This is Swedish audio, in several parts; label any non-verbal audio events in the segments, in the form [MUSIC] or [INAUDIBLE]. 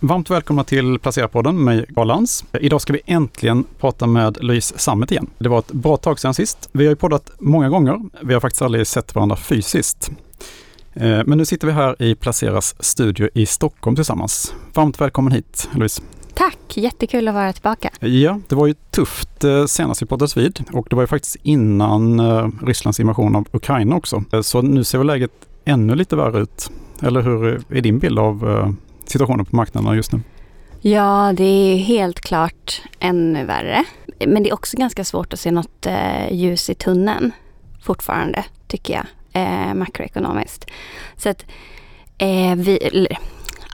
Varmt välkomna till Placera-podden med Carl Lantz. Idag ska vi äntligen prata med Louise Sammet igen. Det var ett bra tag sedan sist. Vi har ju poddat många gånger. Vi har faktiskt aldrig sett varandra fysiskt. Eh, men nu sitter vi här i Placeras studio i Stockholm tillsammans. Varmt välkommen hit Louise. Tack, jättekul att vara tillbaka. Ja, det var ju tufft eh, senast vi poddades vid och det var ju faktiskt innan eh, Rysslands invasion av Ukraina också. Så nu ser väl läget ännu lite värre ut. Eller hur är din bild av situationen på marknaderna just nu? Ja, det är helt klart ännu värre. Men det är också ganska svårt att se något eh, ljus i tunneln fortfarande, tycker jag, eh, makroekonomiskt. Så att eh, vi,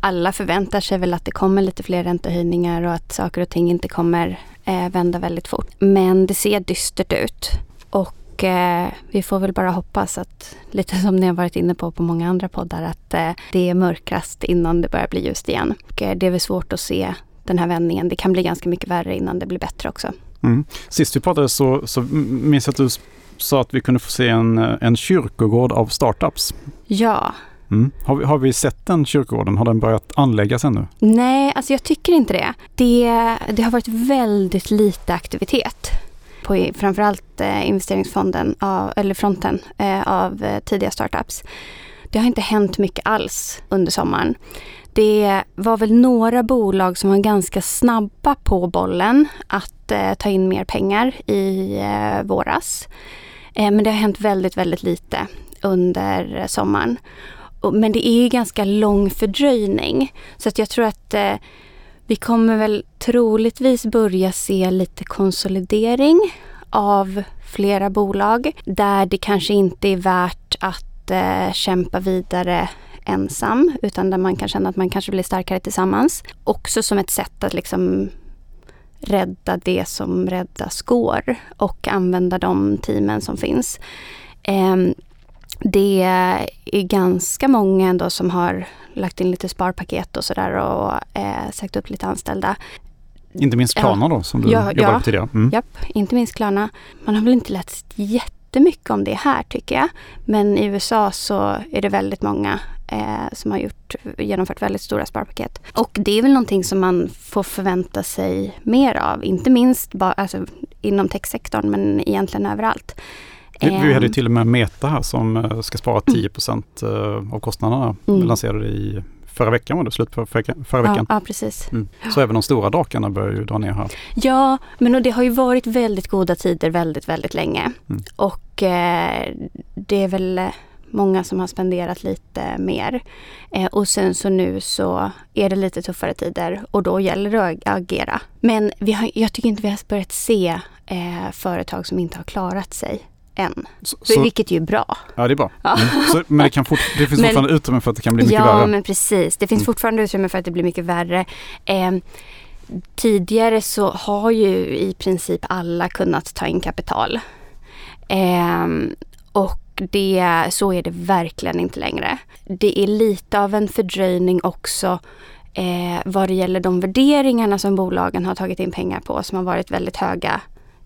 alla förväntar sig väl att det kommer lite fler räntehöjningar och att saker och ting inte kommer eh, vända väldigt fort. Men det ser dystert ut. Och och eh, vi får väl bara hoppas att, lite som ni har varit inne på på många andra poddar, att eh, det är mörkast innan det börjar bli ljust igen. Och, eh, det är väl svårt att se den här vändningen. Det kan bli ganska mycket värre innan det blir bättre också. Mm. Sist vi pratade så, så minns jag att du sa att vi kunde få se en, en kyrkogård av startups. Ja. Mm. Har, vi, har vi sett den kyrkogården? Har den börjat anläggas ännu? Nej, alltså jag tycker inte det. Det, det har varit väldigt lite aktivitet på framförallt eh, investeringsfonden, av, eller fronten eh, av eh, tidiga startups. Det har inte hänt mycket alls under sommaren. Det var väl några bolag som var ganska snabba på bollen att eh, ta in mer pengar i eh, våras. Eh, men det har hänt väldigt, väldigt lite under sommaren. Men det är ju ganska lång fördröjning. Så att jag tror att eh, vi kommer väl troligtvis börja se lite konsolidering av flera bolag där det kanske inte är värt att eh, kämpa vidare ensam utan där man kan känna att man kanske blir starkare tillsammans. Också som ett sätt att liksom rädda det som räddas går och använda de teamen som finns. Eh, det är ganska många ändå som har lagt in lite sparpaket och sådär och eh, sagt upp lite anställda. Inte minst Klarna då som du ja, jobbade ja, på tidigare? Mm. Japp, inte minst Klarna. Man har väl inte läst jättemycket om det här tycker jag. Men i USA så är det väldigt många eh, som har gjort, genomfört väldigt stora sparpaket. Och det är väl någonting som man får förvänta sig mer av. Inte minst ba, alltså, inom techsektorn men egentligen överallt. Vi, vi hade till och med Meta här som eh, ska spara 10 mm. av kostnaderna. Mm. Lanserade i förra veckan var det, slut på förra, förra veckan. Ja, ja precis. Mm. Så även de stora drakarna börjar ju dra ner här. Ja, men det har ju varit väldigt goda tider väldigt, väldigt länge. Mm. Och eh, det är väl många som har spenderat lite mer. Eh, och sen så nu så är det lite tuffare tider och då gäller det att agera. Men vi har, jag tycker inte vi har börjat se eh, företag som inte har klarat sig än. Så, vilket ju är bra. Ja, det är bra. Ja. Mm. Så, men det, kan fort, det finns [LAUGHS] men, fortfarande utrymme för att det kan bli mycket ja, värre. Ja, men precis. Det finns mm. fortfarande utrymme för att det blir mycket värre. Eh, tidigare så har ju i princip alla kunnat ta in kapital. Eh, och det, så är det verkligen inte längre. Det är lite av en fördröjning också eh, vad det gäller de värderingarna som bolagen har tagit in pengar på som har varit väldigt höga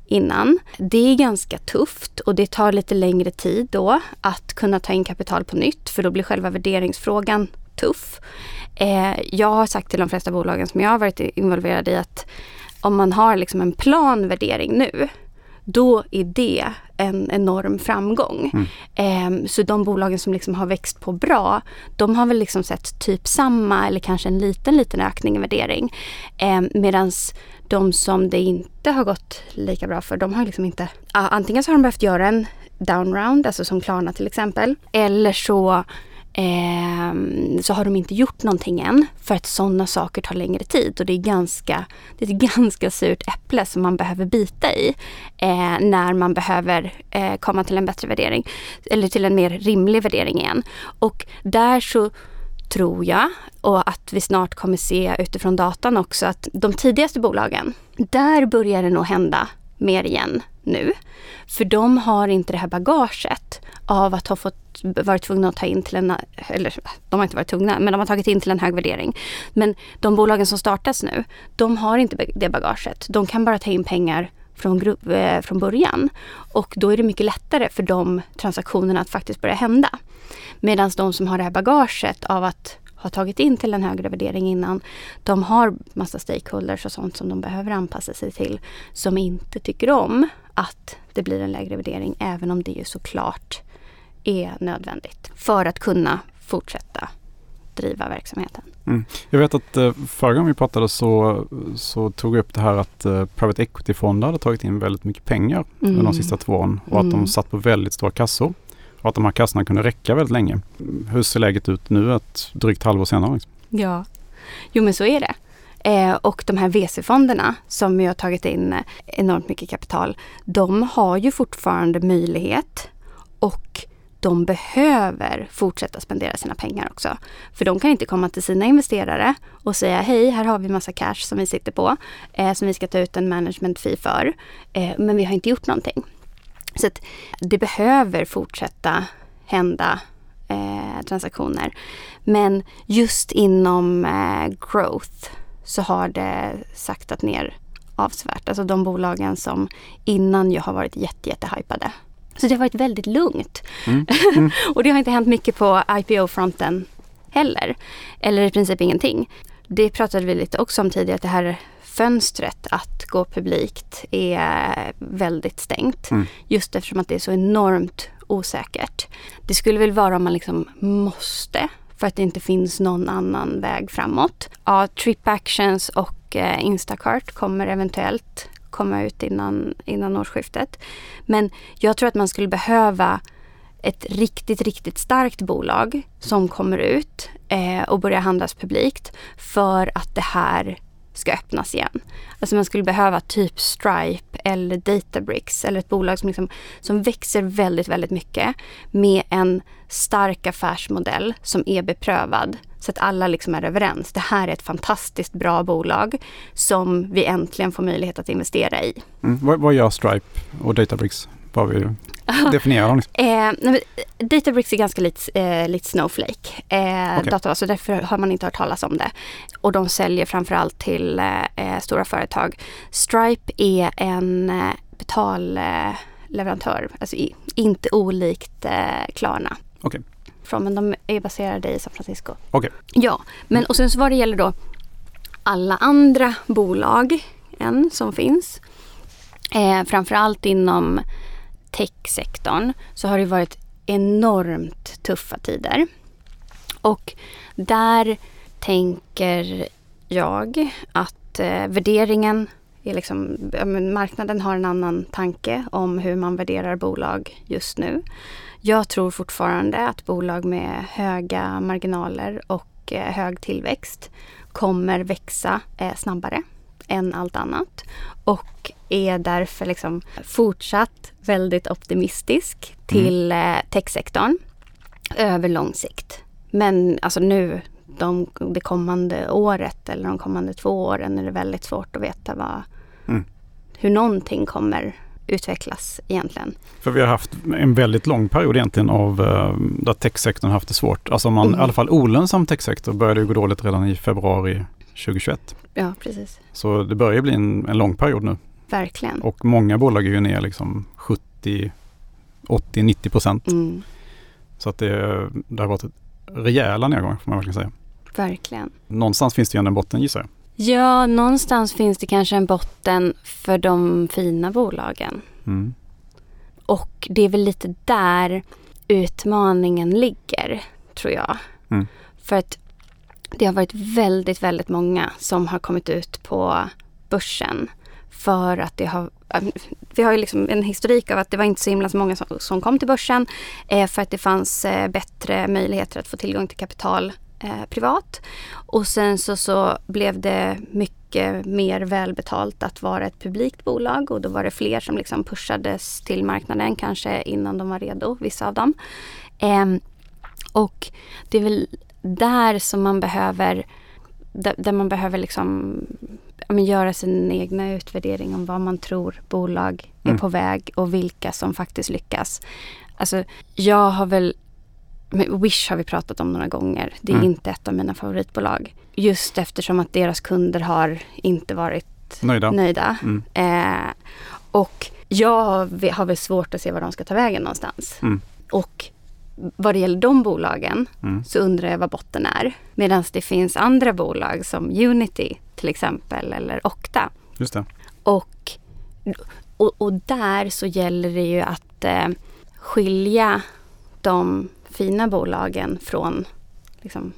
innan. Det är ganska tufft och det tar lite längre tid då att kunna ta in kapital på nytt för då blir själva värderingsfrågan tuff. Eh, jag har sagt till de flesta bolagen som jag har varit involverad i att om man har liksom en planvärdering nu då är det en enorm framgång. Mm. Eh, så de bolagen som liksom har växt på bra, de har väl liksom sett typ samma eller kanske en liten, liten ökning i värdering. Eh, Medan de som det inte har gått lika bra för, de har liksom inte... Antingen så har de behövt göra en downround, alltså som Klarna till exempel. Eller så eh, så har de inte gjort någonting än för att sådana saker tar längre tid och det är, ganska, det är ett [LAUGHS] ganska surt äpple som man behöver bita i eh, när man behöver eh, komma till en bättre värdering eller till en mer rimlig värdering igen. Och där så tror jag och att vi snart kommer se utifrån datan också att de tidigaste bolagen, där börjar det nog hända mer igen nu. För de har inte det här bagaget av att ha fått varit tvungna att ta in till en, eller de har inte varit tvungna, men de har tagit in till en hög värdering. Men de bolagen som startas nu, de har inte det bagaget. De kan bara ta in pengar från, eh, från början. Och då är det mycket lättare för de transaktionerna att faktiskt börja hända. Medan de som har det här bagaget av att har tagit in till en högre värdering innan. De har massa stakeholders och sånt som de behöver anpassa sig till som inte tycker om att det blir en lägre värdering även om det ju såklart är nödvändigt för att kunna fortsätta driva verksamheten. Mm. Jag vet att eh, förra gången vi pratade så, så tog jag upp det här att eh, private equity-fonder hade tagit in väldigt mycket pengar mm. under de sista två åren och att de mm. satt på väldigt stora kassor och att de här kassorna kunde räcka väldigt länge. Hur ser läget ut nu ett drygt halvår senare? Liksom? Ja, jo men så är det. Eh, och de här VC-fonderna som ju har tagit in enormt mycket kapital, de har ju fortfarande möjlighet och de behöver fortsätta spendera sina pengar också. För de kan inte komma till sina investerare och säga hej, här har vi massa cash som vi sitter på, eh, som vi ska ta ut en management fee för. Eh, men vi har inte gjort någonting. Så att det behöver fortsätta hända eh, transaktioner. Men just inom eh, growth så har det saktat ner avsevärt. Alltså de bolagen som innan ju har varit jätte, jättehypade. Så det har varit väldigt lugnt. Mm. [LAUGHS] Mm. och det har inte hänt mycket på IPO-fronten heller. Eller i princip ingenting. Det pratade vi lite också om tidigare, att det här fönstret att gå publikt är väldigt stängt. Mm. Just eftersom att det är så enormt osäkert. Det skulle väl vara om man liksom måste för att det inte finns någon annan väg framåt. Ja, Trip Actions och eh, Instacart kommer eventuellt komma ut innan, innan årsskiftet. Men jag tror att man skulle behöva ett riktigt, riktigt starkt bolag som kommer ut eh, och börjar handlas publikt för att det här ska öppnas igen. Alltså man skulle behöva typ Stripe eller Databricks eller ett bolag som, liksom, som växer väldigt, väldigt mycket med en stark affärsmodell som är beprövad så att alla liksom är överens. Det här är ett fantastiskt bra bolag som vi äntligen får möjlighet att investera i. Mm. Vad, vad gör Stripe och Databricks? Vad vi definierar dem? [LAUGHS] eh, Databricks är ganska likt, eh, likt Snowflake. Eh, okay. databas, så därför har man inte hört talas om det. Och de säljer framförallt till eh, stora företag. Stripe är en eh, betalleverantör, alltså i, inte olikt eh, Klarna. Okay från men de är baserade i San Francisco. Okay. Ja, men och sen så vad det gäller då alla andra bolag än som finns. Eh, framförallt inom techsektorn så har det varit enormt tuffa tider. Och där tänker jag att eh, värderingen är liksom, marknaden har en annan tanke om hur man värderar bolag just nu. Jag tror fortfarande att bolag med höga marginaler och eh, hög tillväxt kommer växa eh, snabbare än allt annat och är därför liksom fortsatt väldigt optimistisk till mm. Eh, techsektorn över lång sikt. Men alltså nu de, det kommande året eller de kommande två åren är det väldigt svårt att veta vad, mm. hur någonting kommer utvecklas egentligen. För vi har haft en väldigt lång period egentligen av uh, där techsektorn haft det svårt. Alltså man, mm. i alla fall olönsam techsektor började ju gå dåligt redan i februari 2021. Ja, precis. Så det börjar bli en, en lång period nu. Verkligen. Och många bolag är ju ner liksom 70, 80, 90 procent. Mm. Så att det, det har varit rejäla nedgångar får man verkligen säga. Verkligen. Någonstans finns det ju en botten gissar jag. Ja, någonstans finns det kanske en botten för de fina bolagen. Mm. Och det är väl lite där utmaningen ligger, tror jag. Mm. För att det har varit väldigt, väldigt många som har kommit ut på börsen för att det har vi har ju liksom en historik av att det var inte så himla så många som, som kom till börsen eh, för att det fanns eh, bättre möjligheter att få tillgång till kapital eh, privat. Och sen så, så blev det mycket mer välbetalt att vara ett publikt bolag och då var det fler som liksom pushades till marknaden kanske innan de var redo, vissa av dem. Ehm, och det är väl där som man behöver där, där man behöver liksom ja, göra sin egna utvärdering om vad man tror bolag är mm. på väg och vilka som faktiskt lyckas. Alltså, jag har väl Wish har vi pratat om några gånger. Det är mm. inte ett av mina favoritbolag. Just eftersom att deras kunder har inte varit nöjda. nöjda. Mm. Eh, och jag har väl svårt att se var de ska ta vägen någonstans. Mm. Och vad det gäller de bolagen Mm. så undrar jag vad botten är. Medan det finns andra bolag som Unity till exempel eller Okta. Just det. Och, och, och där så gäller det ju att eh, skilja de fina bolagen från liksom,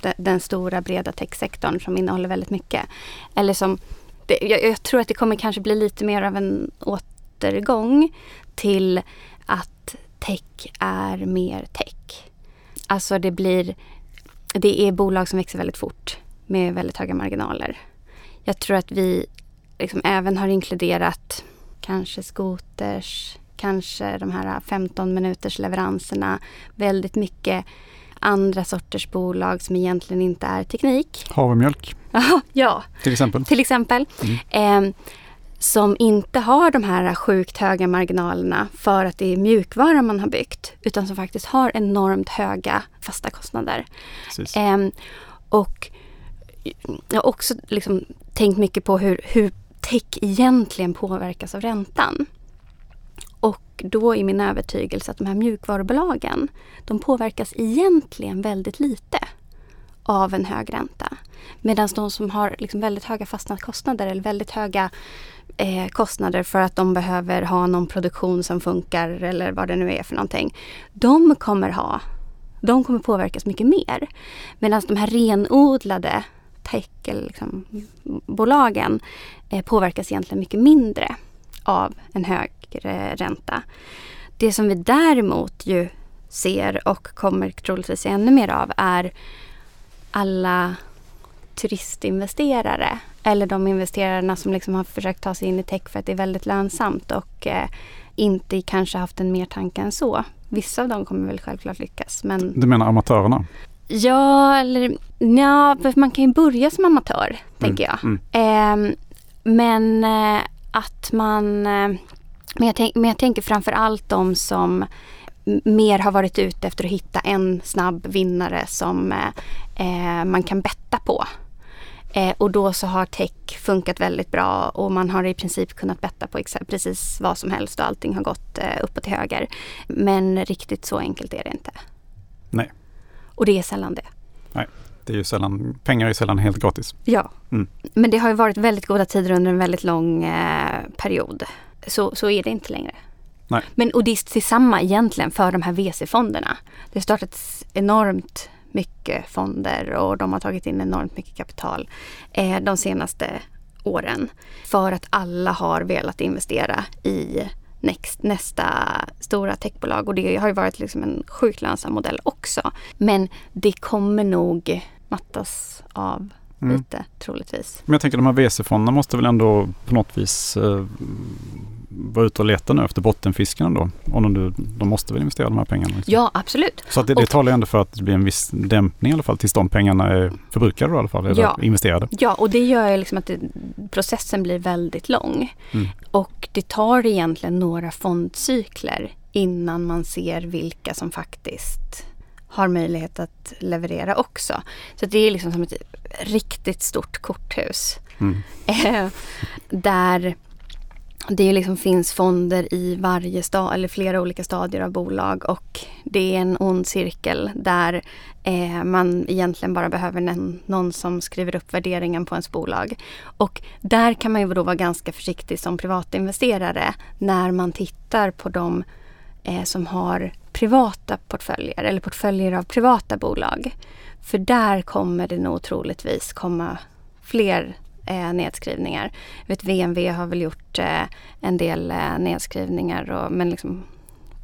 den, den stora breda techsektorn som innehåller väldigt mycket. Eller som, det, jag, jag tror att det kommer kanske bli lite mer av en återgång till att tech är mer tech. Alltså det blir, det är bolag som växer väldigt fort med väldigt höga marginaler. Jag tror att vi liksom även har inkluderat kanske skoters, kanske de här 15 minuters leveranserna, väldigt mycket andra sorters bolag som egentligen inte är teknik. Havremjölk [LAUGHS] ja, till exempel. till exempel. Eh, som inte har de här sjukt höga marginalerna för att det är mjukvara man har byggt. Utan som faktiskt har enormt höga fasta kostnader. Ehm, och jag har också liksom tänkt mycket på hur, hur tech egentligen påverkas av räntan. Och då är min övertygelse att de här mjukvarubolagen, de påverkas egentligen väldigt lite av en hög ränta. Medan de som har liksom väldigt höga fasta kostnader eller väldigt höga eh, kostnader för att de behöver ha någon produktion som funkar eller vad det nu är för någonting. De kommer ha, de kommer påverkas mycket mer. Medan de här renodlade tech liksom, bolagen eh, påverkas egentligen mycket mindre av en högre ränta. Det som vi däremot ju ser och kommer troligtvis se ännu mer av är alla turistinvesterare eller de investerarna som liksom har försökt ta sig in i tech för att det är väldigt lönsamt och eh, inte kanske haft en mer tanke än så. Vissa av dem kommer väl självklart lyckas men Du menar amatörerna? ja, eller ja, man kan ju börja som amatör tänker jag. Mm. Ehm, men eh, att man... Eh, men, jag tänk, men jag tänker framför allt de som mer har varit ute efter att hitta en snabb vinnare som eh, eh, man kan betta på. Eh, och då så har tech funkat väldigt bra och man har i princip kunnat betta på precis vad som helst och allting har gått eh, uppåt till höger. Men riktigt så enkelt är det inte. Nej. Och det är sällan det. Det är ju sällan, pengar är sällan helt gratis. Ja. Mm. Men det har ju varit väldigt goda tider under en väldigt lång eh, period. Så, så är det inte längre. Nej. Men och det är detsamma egentligen för de här VC-fonderna. Det har startats enormt mycket fonder och de har tagit in enormt mycket kapital eh, de senaste åren. För att alla har velat investera i Next, nästa stora techbolag och det har ju varit liksom en sjukt lönsam modell också. Men det kommer nog mattas av Mm. lite troligtvis. Men jag tänker de här VC-fonderna måste väl ändå på något vis eh, vara ute och leta nu efter bottenfisken ändå. Om de, de måste väl investera de här pengarna. Liksom. Ja, absolut. Så att det, det och- talar ju ändå för att det blir en viss dämpning i alla fall tills de pengarna är förbrukade då, i alla fall. Eller Ja. investerade. Ja, och det gör ju liksom att det, processen blir väldigt lång. Mm. Och det tar egentligen några fondcykler innan man ser vilka som faktiskt har möjlighet att leverera också. Så det är liksom som ett riktigt stort korthus. Mm. Eh, där det liksom finns fonder i varje stad eller flera olika stadier av bolag och det är en ond cirkel där eh, man egentligen bara behöver en, någon som skriver upp värderingen på ens bolag. Och där kan man ju då vara ganska försiktig som privatinvesterare när man tittar på de eh, som har privata portföljer eller portföljer av privata bolag. För där kommer det nog troligtvis komma fler eh, nedskrivningar. Vet VNV har väl gjort eh, en del eh, nedskrivningar och, men liksom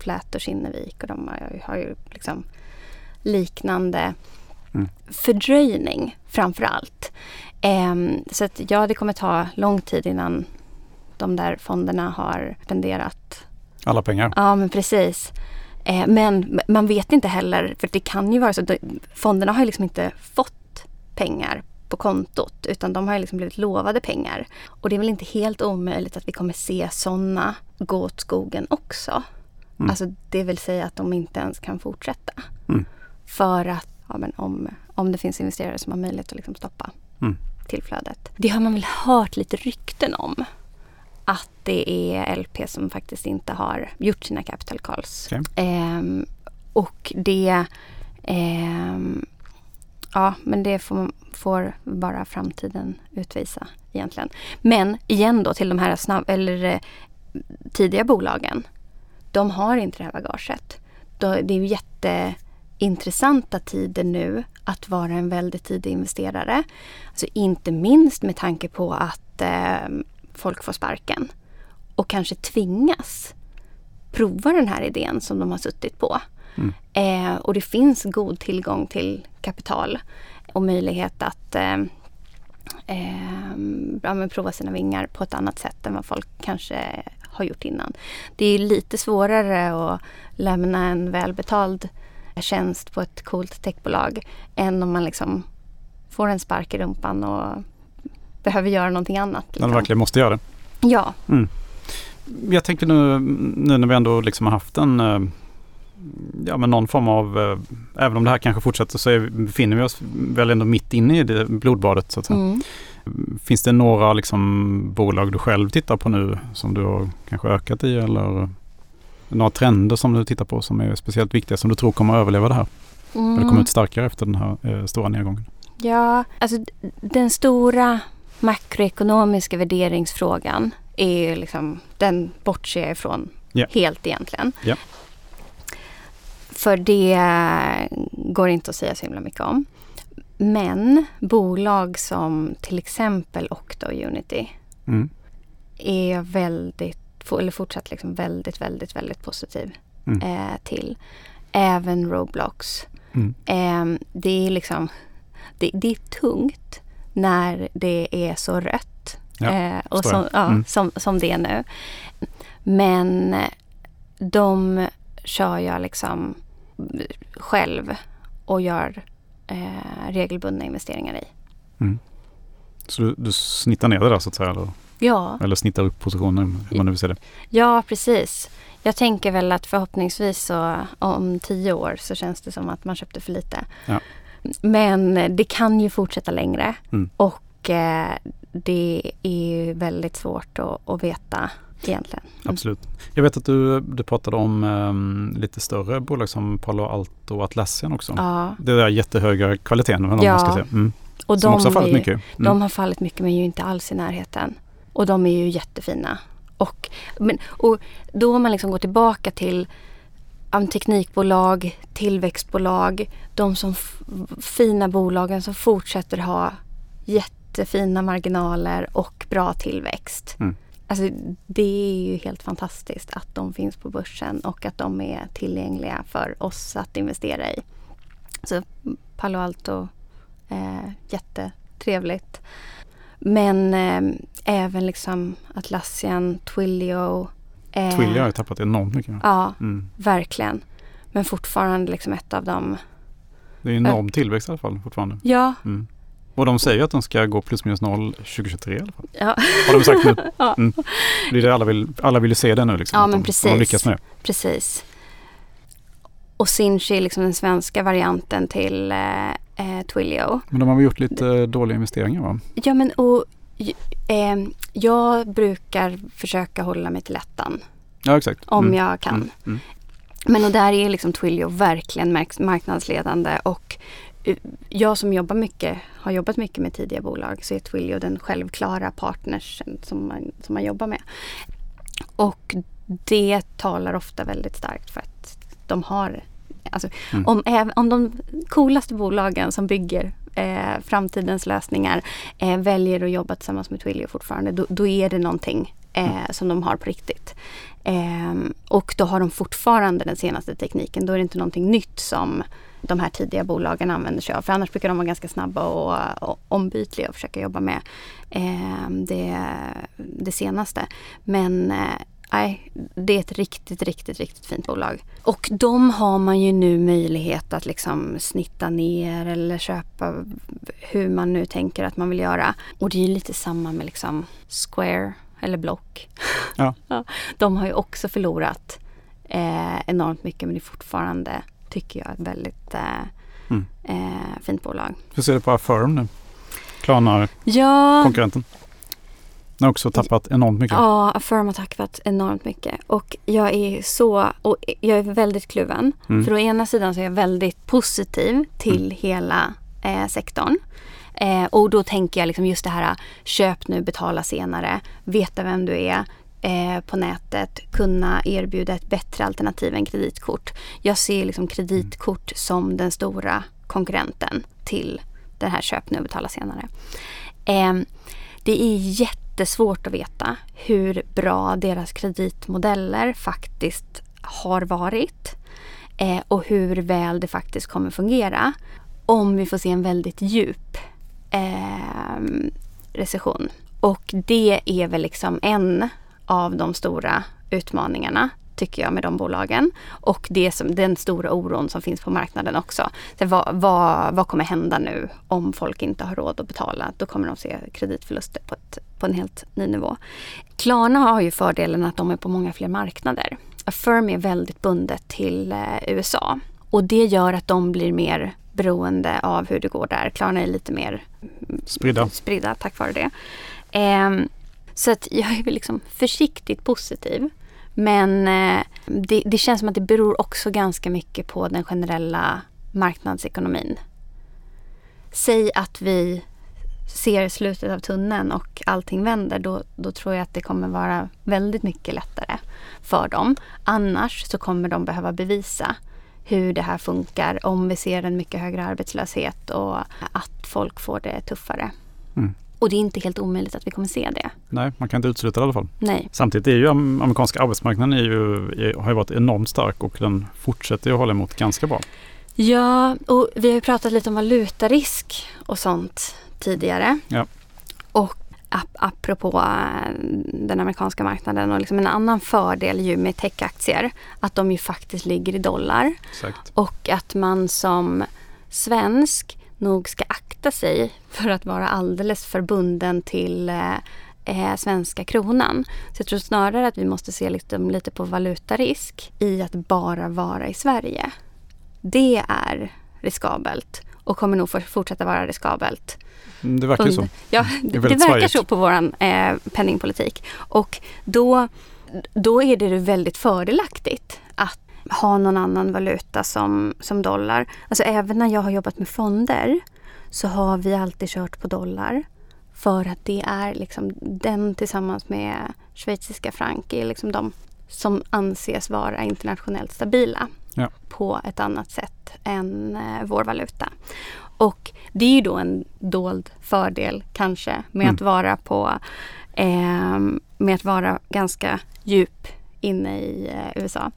Flätor, Kinnevik och de har, ju- har ju liksom liknande Mm. fördröjning framför allt. Ehm, så att ja, det kommer ta lång tid innan de där fonderna har spenderat Alla pengar. Ja, men precis. Eh, men man vet inte heller, för det kan ju vara så att fonderna har liksom inte fått pengar på kontot utan de har liksom blivit lovade pengar. Och det är väl inte helt omöjligt att vi kommer se sådana gå åt skogen också. Mm. Alltså det vill säga att de inte ens kan fortsätta. Mm. För att, ja, men om, om det finns investerare som har möjlighet att liksom stoppa Mm. tillflödet. Det har man väl hört lite rykten om. Att det är LP som faktiskt inte har gjort sina capital calls. Okej. Ehm, och det ehm, Ja, men det får, får, bara framtiden utvisa egentligen. Men igen då till de här snabb, eller eh, tidiga bolagen. De har inte det här bagaget. Det är ju jätteintressanta tider nu att vara en väldigt tidig investerare. Alltså inte minst med tanke på att eh, folk får sparken och kanske tvingas prova den här idén som de har suttit på. Mm. Eh, och det finns god tillgång till kapital och möjlighet att eh, eh, prova sina vingar på ett annat sätt än vad folk kanske har gjort innan. Det är lite svårare att lämna en välbetald tjänst på ett coolt techbolag än om man liksom får en spark i rumpan och behöver göra någonting annat. Liksom. När man verkligen måste göra det. Ja. Mm. Jag tänker nu, nu när vi ändå liksom har haft en eh, ja, men någon form av, eh, även om det här kanske fortsätter så är, befinner vi oss väl ändå mitt inne i det blodbadet. Så att säga. Mm. Finns det några liksom, bolag du själv tittar på nu som du har kanske ökat i eller några trender som du tittar på som är speciellt viktiga som du tror kommer att överleva det här? Mm. Eller komma ut starkare efter den här eh, stora nedgången? Ja, alltså den stora makroekonomiska värderingsfrågan är liksom, den bortser jag ifrån yeah. helt egentligen. Yeah. För det går inte att säga så himla mycket om. Men bolag som till exempel Octo Unity mm. är väldigt, eller fortsatt liksom väldigt, väldigt, väldigt positiv mm. eh, till. Även Roblox. Mm. Eh, det är liksom, det, det, är tungt när det är så rött. Ja, eh, och som, ja, mm. som, som det är nu. Men de kör jag liksom själv och gör eh, regelbundna investeringar i. Mm. Så du, du, snittar ner det där så att säga? Eller, ja. eller snittar upp positionen hur man nu vill se det? Ja, precis. Jag tänker väl att förhoppningsvis så om tio år så känns det som att man köpte för lite. Ja. Men det kan ju fortsätta längre mm. och eh, det är väldigt svårt att, att veta egentligen. Mm. Absolut. Jag vet att du, du pratade om um, lite större bolag som Palo Alto och Atlassian också. Ja. Det är jättehöga kvaliteten. Ja. Man ska säga. Mm. Och som de också har fallit ju, mycket. Mm. De har fallit mycket men ju inte alls i närheten. Och de är ju jättefina. Och, men, och då om man liksom går tillbaka till um, teknikbolag, tillväxtbolag, de som fina bolagen som fortsätter ha jättefina marginaler och bra tillväxt. Mm. Alltså, det är ju helt fantastiskt att de finns på börsen och att de är tillgängliga för oss att investera i. Så Palo Alto, eh, jättetrevligt. Men eh, även liksom Atlassian, Twilio. Eh, Twilio har ju tappat enormt mycket. Ja, mm. verkligen. Men fortfarande liksom ett av dem. Det är enorm tillväxt i alla fall fortfarande. Ja, mm. Och de säger att de ska gå plus minus noll 2023 i alla fall. Ja. Har de sagt nu. [LAUGHS] ja. Mm. Det är det alla vill, alla vill se det nu liksom. Ja men de, precis. De lyckas med det. Precis. Och Sinch är liksom den svenska varianten till eh, eh, Twilio. Men de har väl gjort lite eh, dåliga investeringar va? Ja men och eh, jag brukar försöka hålla mig till ettan. Ja exakt. Om mm. jag kan. Mm. Mm. Men och där är liksom Twilio verkligen marknadsledande och jag som jobbar mycket, har jobbat mycket med tidiga bolag så är Twilio den självklara partnersen som man, som man jobbar med. Och det talar ofta väldigt starkt för att de har Alltså, mm. om, om de coolaste bolagen som bygger eh, framtidens lösningar eh, väljer att jobba tillsammans med Twilio fortfarande, då, då är det någonting eh, mm. som de har på riktigt. Eh, och då har de fortfarande den senaste tekniken. Då är det inte någonting nytt som de här tidiga bolagen använder sig av. För annars brukar de vara ganska snabba och, och ombytliga och försöka jobba med eh, det, det senaste. Men eh, Nej, det är ett riktigt, riktigt, riktigt fint bolag. Och de har man ju nu möjlighet att liksom snitta ner eller köpa hur man nu tänker att man vill göra. Och det är ju lite samma med liksom Square eller Block. Ja. [LAUGHS] de har ju också förlorat eh, enormt mycket men det är fortfarande tycker jag är ett väldigt eh, mm. eh, fint bolag. Hur ser du på Affirm nu? Klarnar ja, konkurrenten? har också tappat enormt mycket. Ja, Affirm har tappat enormt mycket. Och jag är så, och jag är väldigt kluven. Mm. För å ena sidan så är jag väldigt positiv till Mm. hela eh, sektorn. Eh, och då tänker jag liksom just det här köp nu, betala senare, veta vem du är eh, på nätet, kunna erbjuda ett bättre alternativ än kreditkort. Jag ser liksom kreditkort som den stora konkurrenten till det här köp nu, betala senare. Eh, det är jättesvårt att veta hur bra deras kreditmodeller faktiskt har varit eh, och hur väl det faktiskt kommer fungera om vi får se en väldigt djup eh, recession. Och det är väl liksom en av de stora utmaningarna tycker jag med de bolagen. Och det som, den stora oron som finns på marknaden också. Så vad, vad, vad kommer hända nu om folk inte har råd att betala? Då kommer de se kreditförluster på, ett, på en helt ny nivå. Klarna har ju fördelen att de är på många fler marknader. Affirm är väldigt bundet till eh, USA. Och det gör att de blir mer beroende av hur det går där. Klarna är lite mer Spridda. spridda tack vare det. Ehm, så att jag är liksom försiktigt positiv. Men eh, det, det känns som att det beror också ganska mycket på den generella marknadsekonomin. Säg att vi ser slutet av tunneln och allting vänder, då, då tror jag att det kommer vara väldigt mycket lättare för dem. Annars så kommer de behöva bevisa hur det här funkar om vi ser en mycket högre arbetslöshet och att folk får det tuffare. Mm. Och det är inte helt omöjligt att vi kommer se det. Nej, man kan inte utesluta det i alla fall. Nej. Samtidigt är ju am- amerikanska arbetsmarknaden är ju, är, har ju varit enormt stark och den fortsätter ju hålla emot ganska bra. Ja, och vi har ju pratat lite om valutarisk och sånt tidigare. Ja. Och ap- apropå eh, den amerikanska marknaden och liksom en annan fördel ju med techaktier, att de ju faktiskt ligger i dollar. Exakt. Och att man som svensk nog ska akta sig för att vara alldeles för bunden till eh, eh, svenska kronan. Så jag tror snarare att vi måste se liksom lite på valutarisk i att bara vara i Sverige. Det är riskabelt och kommer nog fortsätta vara riskabelt. Mm, Det verkar ju så. Ja, Det det, väldigt verkar så på vår eh, penningpolitik. Och då, då är det väldigt fördelaktigt ha någon annan valuta som, som dollar. Alltså även när jag har jobbat med fonder så har vi alltid kört på dollar. För att det är liksom den tillsammans med schweiziska franc är liksom de som anses vara internationellt stabila Ja. på ett annat sätt än eh, vår valuta. Och det är ju då en dold fördel kanske med Mm. att vara på eh, med att vara ganska djup inne i eh, USA.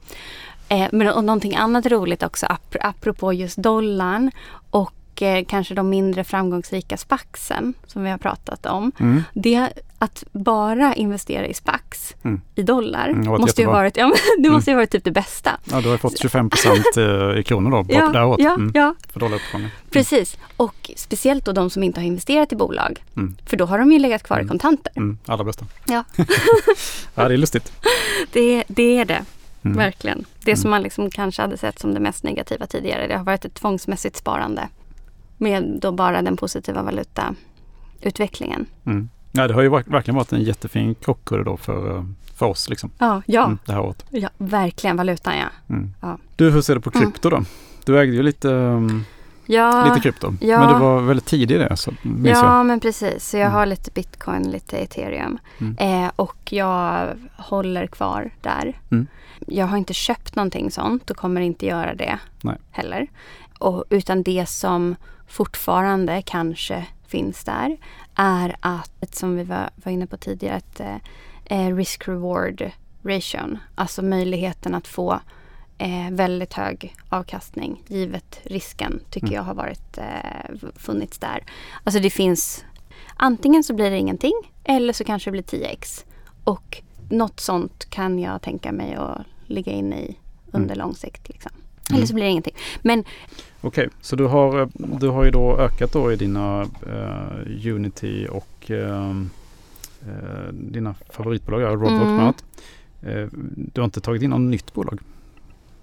Eh, men och någonting annat roligt också ap- apropå just dollarn och eh, kanske de mindre framgångsrika spaxen som vi har pratat om. Mm. Det att bara investera i SPAX Mm. i dollar Mm, måste ju ha varit, ja, men [LAUGHS] det måste ju ha varit typ det bästa. Ja, du har fått 25 procent [LAUGHS] i kronor då, här året. ja, Mm, ja, För dollaruppgången. precis. Och speciellt då de som inte har investerat i bolag. Mm. För då har de ju legat kvar i Mm. kontanter. Mm, allra bästa. Ja. [LAUGHS] ja, det är lustigt. Det, det är det, Mm. verkligen. Det Mm. som man liksom kanske hade sett som det mest negativa tidigare. Det har varit ett tvångsmässigt sparande. Med då bara den positiva valutautvecklingen. Mm. Ja, det har ju verk- verkligen varit en jättefin krockkudde då för, eh, för oss liksom, Ja, ja, mm, det här året. ja verkligen valutan ja. Mm. Ja. Du, hur ser du på Mm. krypto då? Du ägde ju lite, um, Ja, lite krypto, ja. men du var väldigt tidig i det, så minns jag. ja men precis. Så jag Mm. har lite bitcoin, lite ethereum. Mm. Eh, och jag håller kvar där. Mm. Jag har inte köpt någonting sånt och kommer inte göra det Nej. heller. Och, utan det som fortfarande kanske finns där är att, som vi var, var inne på tidigare, att eh, risk-reward ration. Alltså möjligheten att få eh, väldigt hög avkastning givet risken tycker Mm. jag har varit eh, funnits där. Alltså det finns antingen så blir det ingenting eller så kanske det blir 10x. Och något sånt kan jag tänka mig att ligga inne i under lång sikt. Liksom. Mm. Eller så blir det ingenting. Men Okej, så du har, eh, du har ju då ökat då i dina eh, Unity och eh, eh, dina favoritbolag, Roblox Mm. bland annat. Du har inte tagit in något nytt bolag?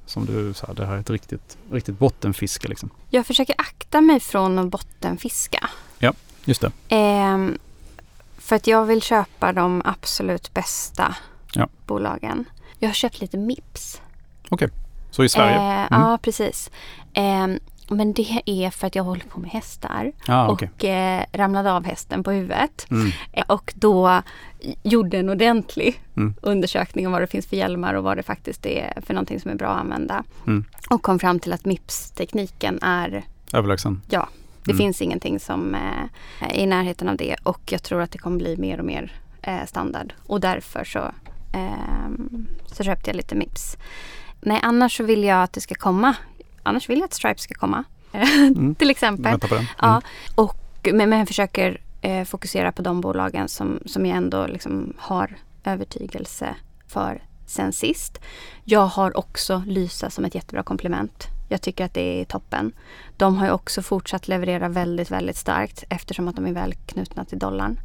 Som du sa, det här är ett riktigt, riktigt bottenfiske liksom. jag försöker akta mig från att bottenfiska. Just det. Ehm, för att jag vill köpa de absolut bästa Ja. bolagen. Jag har köpt lite Mips. Så i Sverige? Eh, Mm. Ja, precis. Eh, men det är för att jag håller på med hästar Ja, okej. och eh, ramlade av hästen på huvudet. Mm. Eh, Och då gjorde en ordentlig Mm. undersökning om vad det finns för hjälmar och vad det faktiskt är för någonting som är bra att använda. Mm. Och kom fram till att MIPS-tekniken är, Överlägsen? det Mm. finns finns ingenting som eh, är i närheten av det och jag tror att det kommer bli mer och mer eh, standard. Och därför så, ehm, så köpte jag lite MIPS. Nej, annars så vill jag att det ska komma. Annars vill jag att Stripe ska komma. Mm. Till exempel. Den? Ja, och, men, men jag försöker eh, fokusera på de bolagen som, som jag ändå liksom har övertygelse för sen sist. Jag har också Lysa som ett jättebra komplement. Jag tycker att det är toppen. De har ju också fortsatt leverera väldigt, väldigt starkt eftersom att de är väl knutna till dollarn.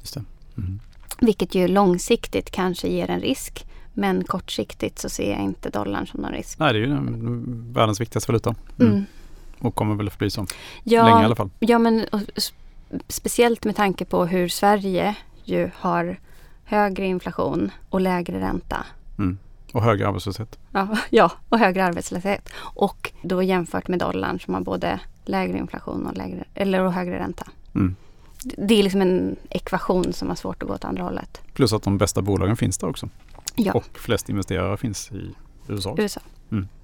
Just det. Mm. Vilket ju långsiktigt kanske ger en risk. Men kortsiktigt så ser jag inte dollarn som någon risk. Nej, det är ju den- världens viktigaste valuta. Mm. Mm. Och kommer väl att förbli så. Ja, Länge i alla fall. Ja, men speciellt med tanke på hur Sverige ju har högre inflation och lägre ränta. Mm. Och högre arbetslöshet. Ja, [LAUGHS] ja, och högre arbetslöshet. Och då jämfört med dollarn som har både lägre inflation och, lägre, eller och högre ränta. Mm. Det- Det är liksom en ekvation som har svårt att gå åt andra hållet. Plus att de bästa bolagen finns där också. Ja, Och flest investerare finns i USA. USA.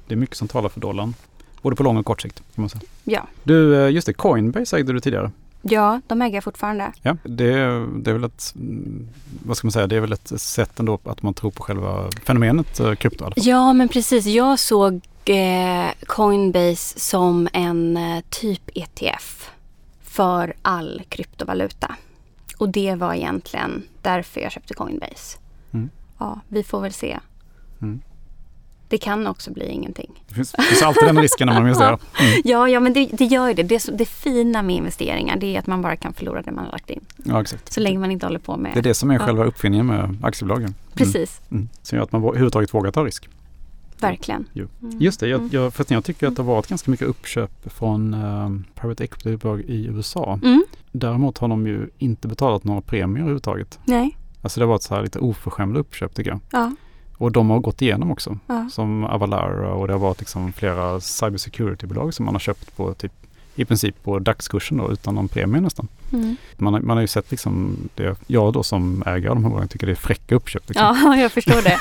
Det är mycket som talar för dollarn. Både på lång och kort sikt kan man säga. Ja. Du, eh, just det, Coinbase ägde du tidigare. ja, de äger jag fortfarande. Ja, det, det är väl ett, mm, vad ska man säga, det är väl ett sätt ändå att man tror på själva fenomenet eh, krypto. Ja, men precis. Jag såg eh, Coinbase som en eh, typ ETF för all kryptovaluta. Och det var egentligen därför jag köpte Coinbase. Ja, vi får väl se. Mm. Det kan också bli ingenting. Det finns, det finns alltid den risken när man investerar. [LAUGHS] Mm. Ja, ja men det, det gör ju det. Det, det fina med investeringar det är att man bara kan förlora det man har lagt in. Ja, exakt. Så länge man inte håller på med... Det är det som är Ja. själva uppfinningen med aktiebolagen. Mm. Precis, Mm. Som gör att man överhuvudtaget vågar ta risk. verkligen. Jo. Mm. Just det, jag, Mm. jag, för jag tycker att det har varit ganska mycket uppköp från um, private equity-bolag i USA. Däremot har de ju inte betalat några premier överhuvudtaget. Nej, Alltså det har varit så här lite oförskämda uppköp tycker jag. ja, Och de har gått igenom också. ja. Som Avalara och det har varit liksom flera cybersecurity-bolag som man har köpt på typ i princip på dagskursen då utan någon premie nästan. Mm. Man har, man har ju sett liksom det, jag då som ägare av de här bolagen tycker det är fräcka uppköp. Liksom. ja, [LAUGHS] jag förstår det.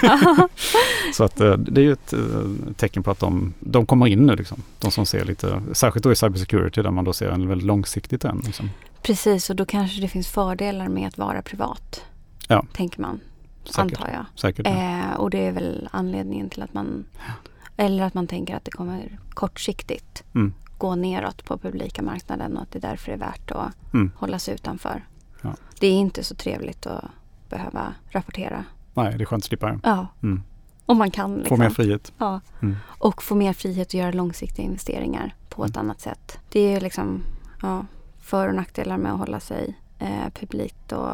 [LAUGHS] Så att eh, det är ju ett eh, tecken på att de, de kommer in nu liksom. De som ser lite, särskilt då i cybersecurity där man då ser en väldigt långsiktig trend. Liksom. Precis, och då kanske det finns fördelar med att vara privat. Ja. Tänker man, Säkert. antar jag. Säkert. ja. Eh, och det är väl anledningen till att man Eller att man tänker att det kommer kortsiktigt Mm. gå neråt på publika marknaden och att det därför är värt att Mm. hålla sig utanför. Ja. Det är inte så trevligt att behöva rapportera. Nej, det är skönt att slippa. Ja. Mm. om man kan. Få Liksom. mer frihet. Ja. Mm. Och få mer frihet att göra långsiktiga investeringar på ett Mm. annat sätt. Det är liksom ja, för och nackdelar med att hålla sig eh, publikt och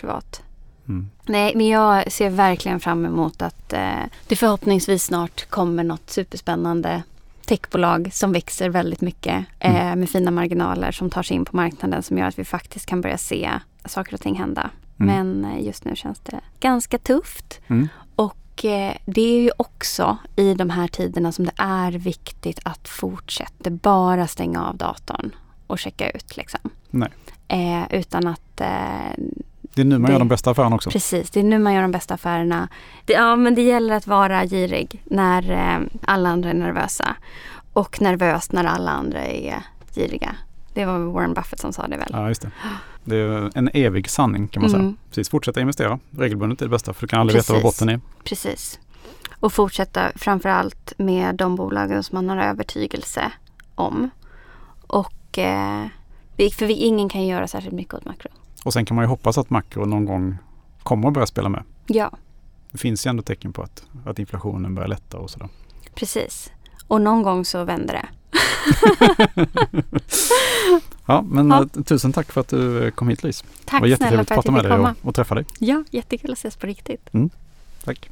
privat. Mm. Nej, men jag ser verkligen fram emot att eh, det förhoppningsvis snart kommer något superspännande techbolag som växer väldigt mycket eh, Mm. med fina marginaler som tar sig in på marknaden som gör att vi faktiskt kan börja se saker och ting hända. Mm. Men eh, just nu känns det ganska tufft. Mm. Och eh, det är ju också i de här tiderna som det är viktigt att fortsätta bara stänga av datorn och checka ut liksom. Eh, utan att eh, Det är nu man Det- gör de bästa affärerna också. Precis, det är nu man gör de bästa affärerna. Det, ja, men det gäller att vara girig när eh, alla andra är nervösa. Och nervös när alla andra är giriga. Det var Warren Buffett som sa det väl? Ja, just det. Det är en evig sanning kan man säga. Mm, Precis, fortsätta investera. Regelbundet är det bästa för du kan aldrig veta vad Precis. botten är. precis. Och fortsätta framförallt med de bolagen som man har övertygelse om. Och eh, för vi, ingen kan göra särskilt mycket åt makro. Och sen kan man ju hoppas att makro någon gång kommer att börja spela med. Ja, Det finns ju ändå tecken på att, att inflationen börjar lätta och sådär. precis. Och någon gång så vänder det. [LAUGHS] Ja, men Ja. eh, tusen tack för att du eh, kom hit Louise. Det Tack var snälla jättetrevligt för att att prata jag med fick dig komma. och, och träffa dig. Ja, jättekul att ses på riktigt. Tack.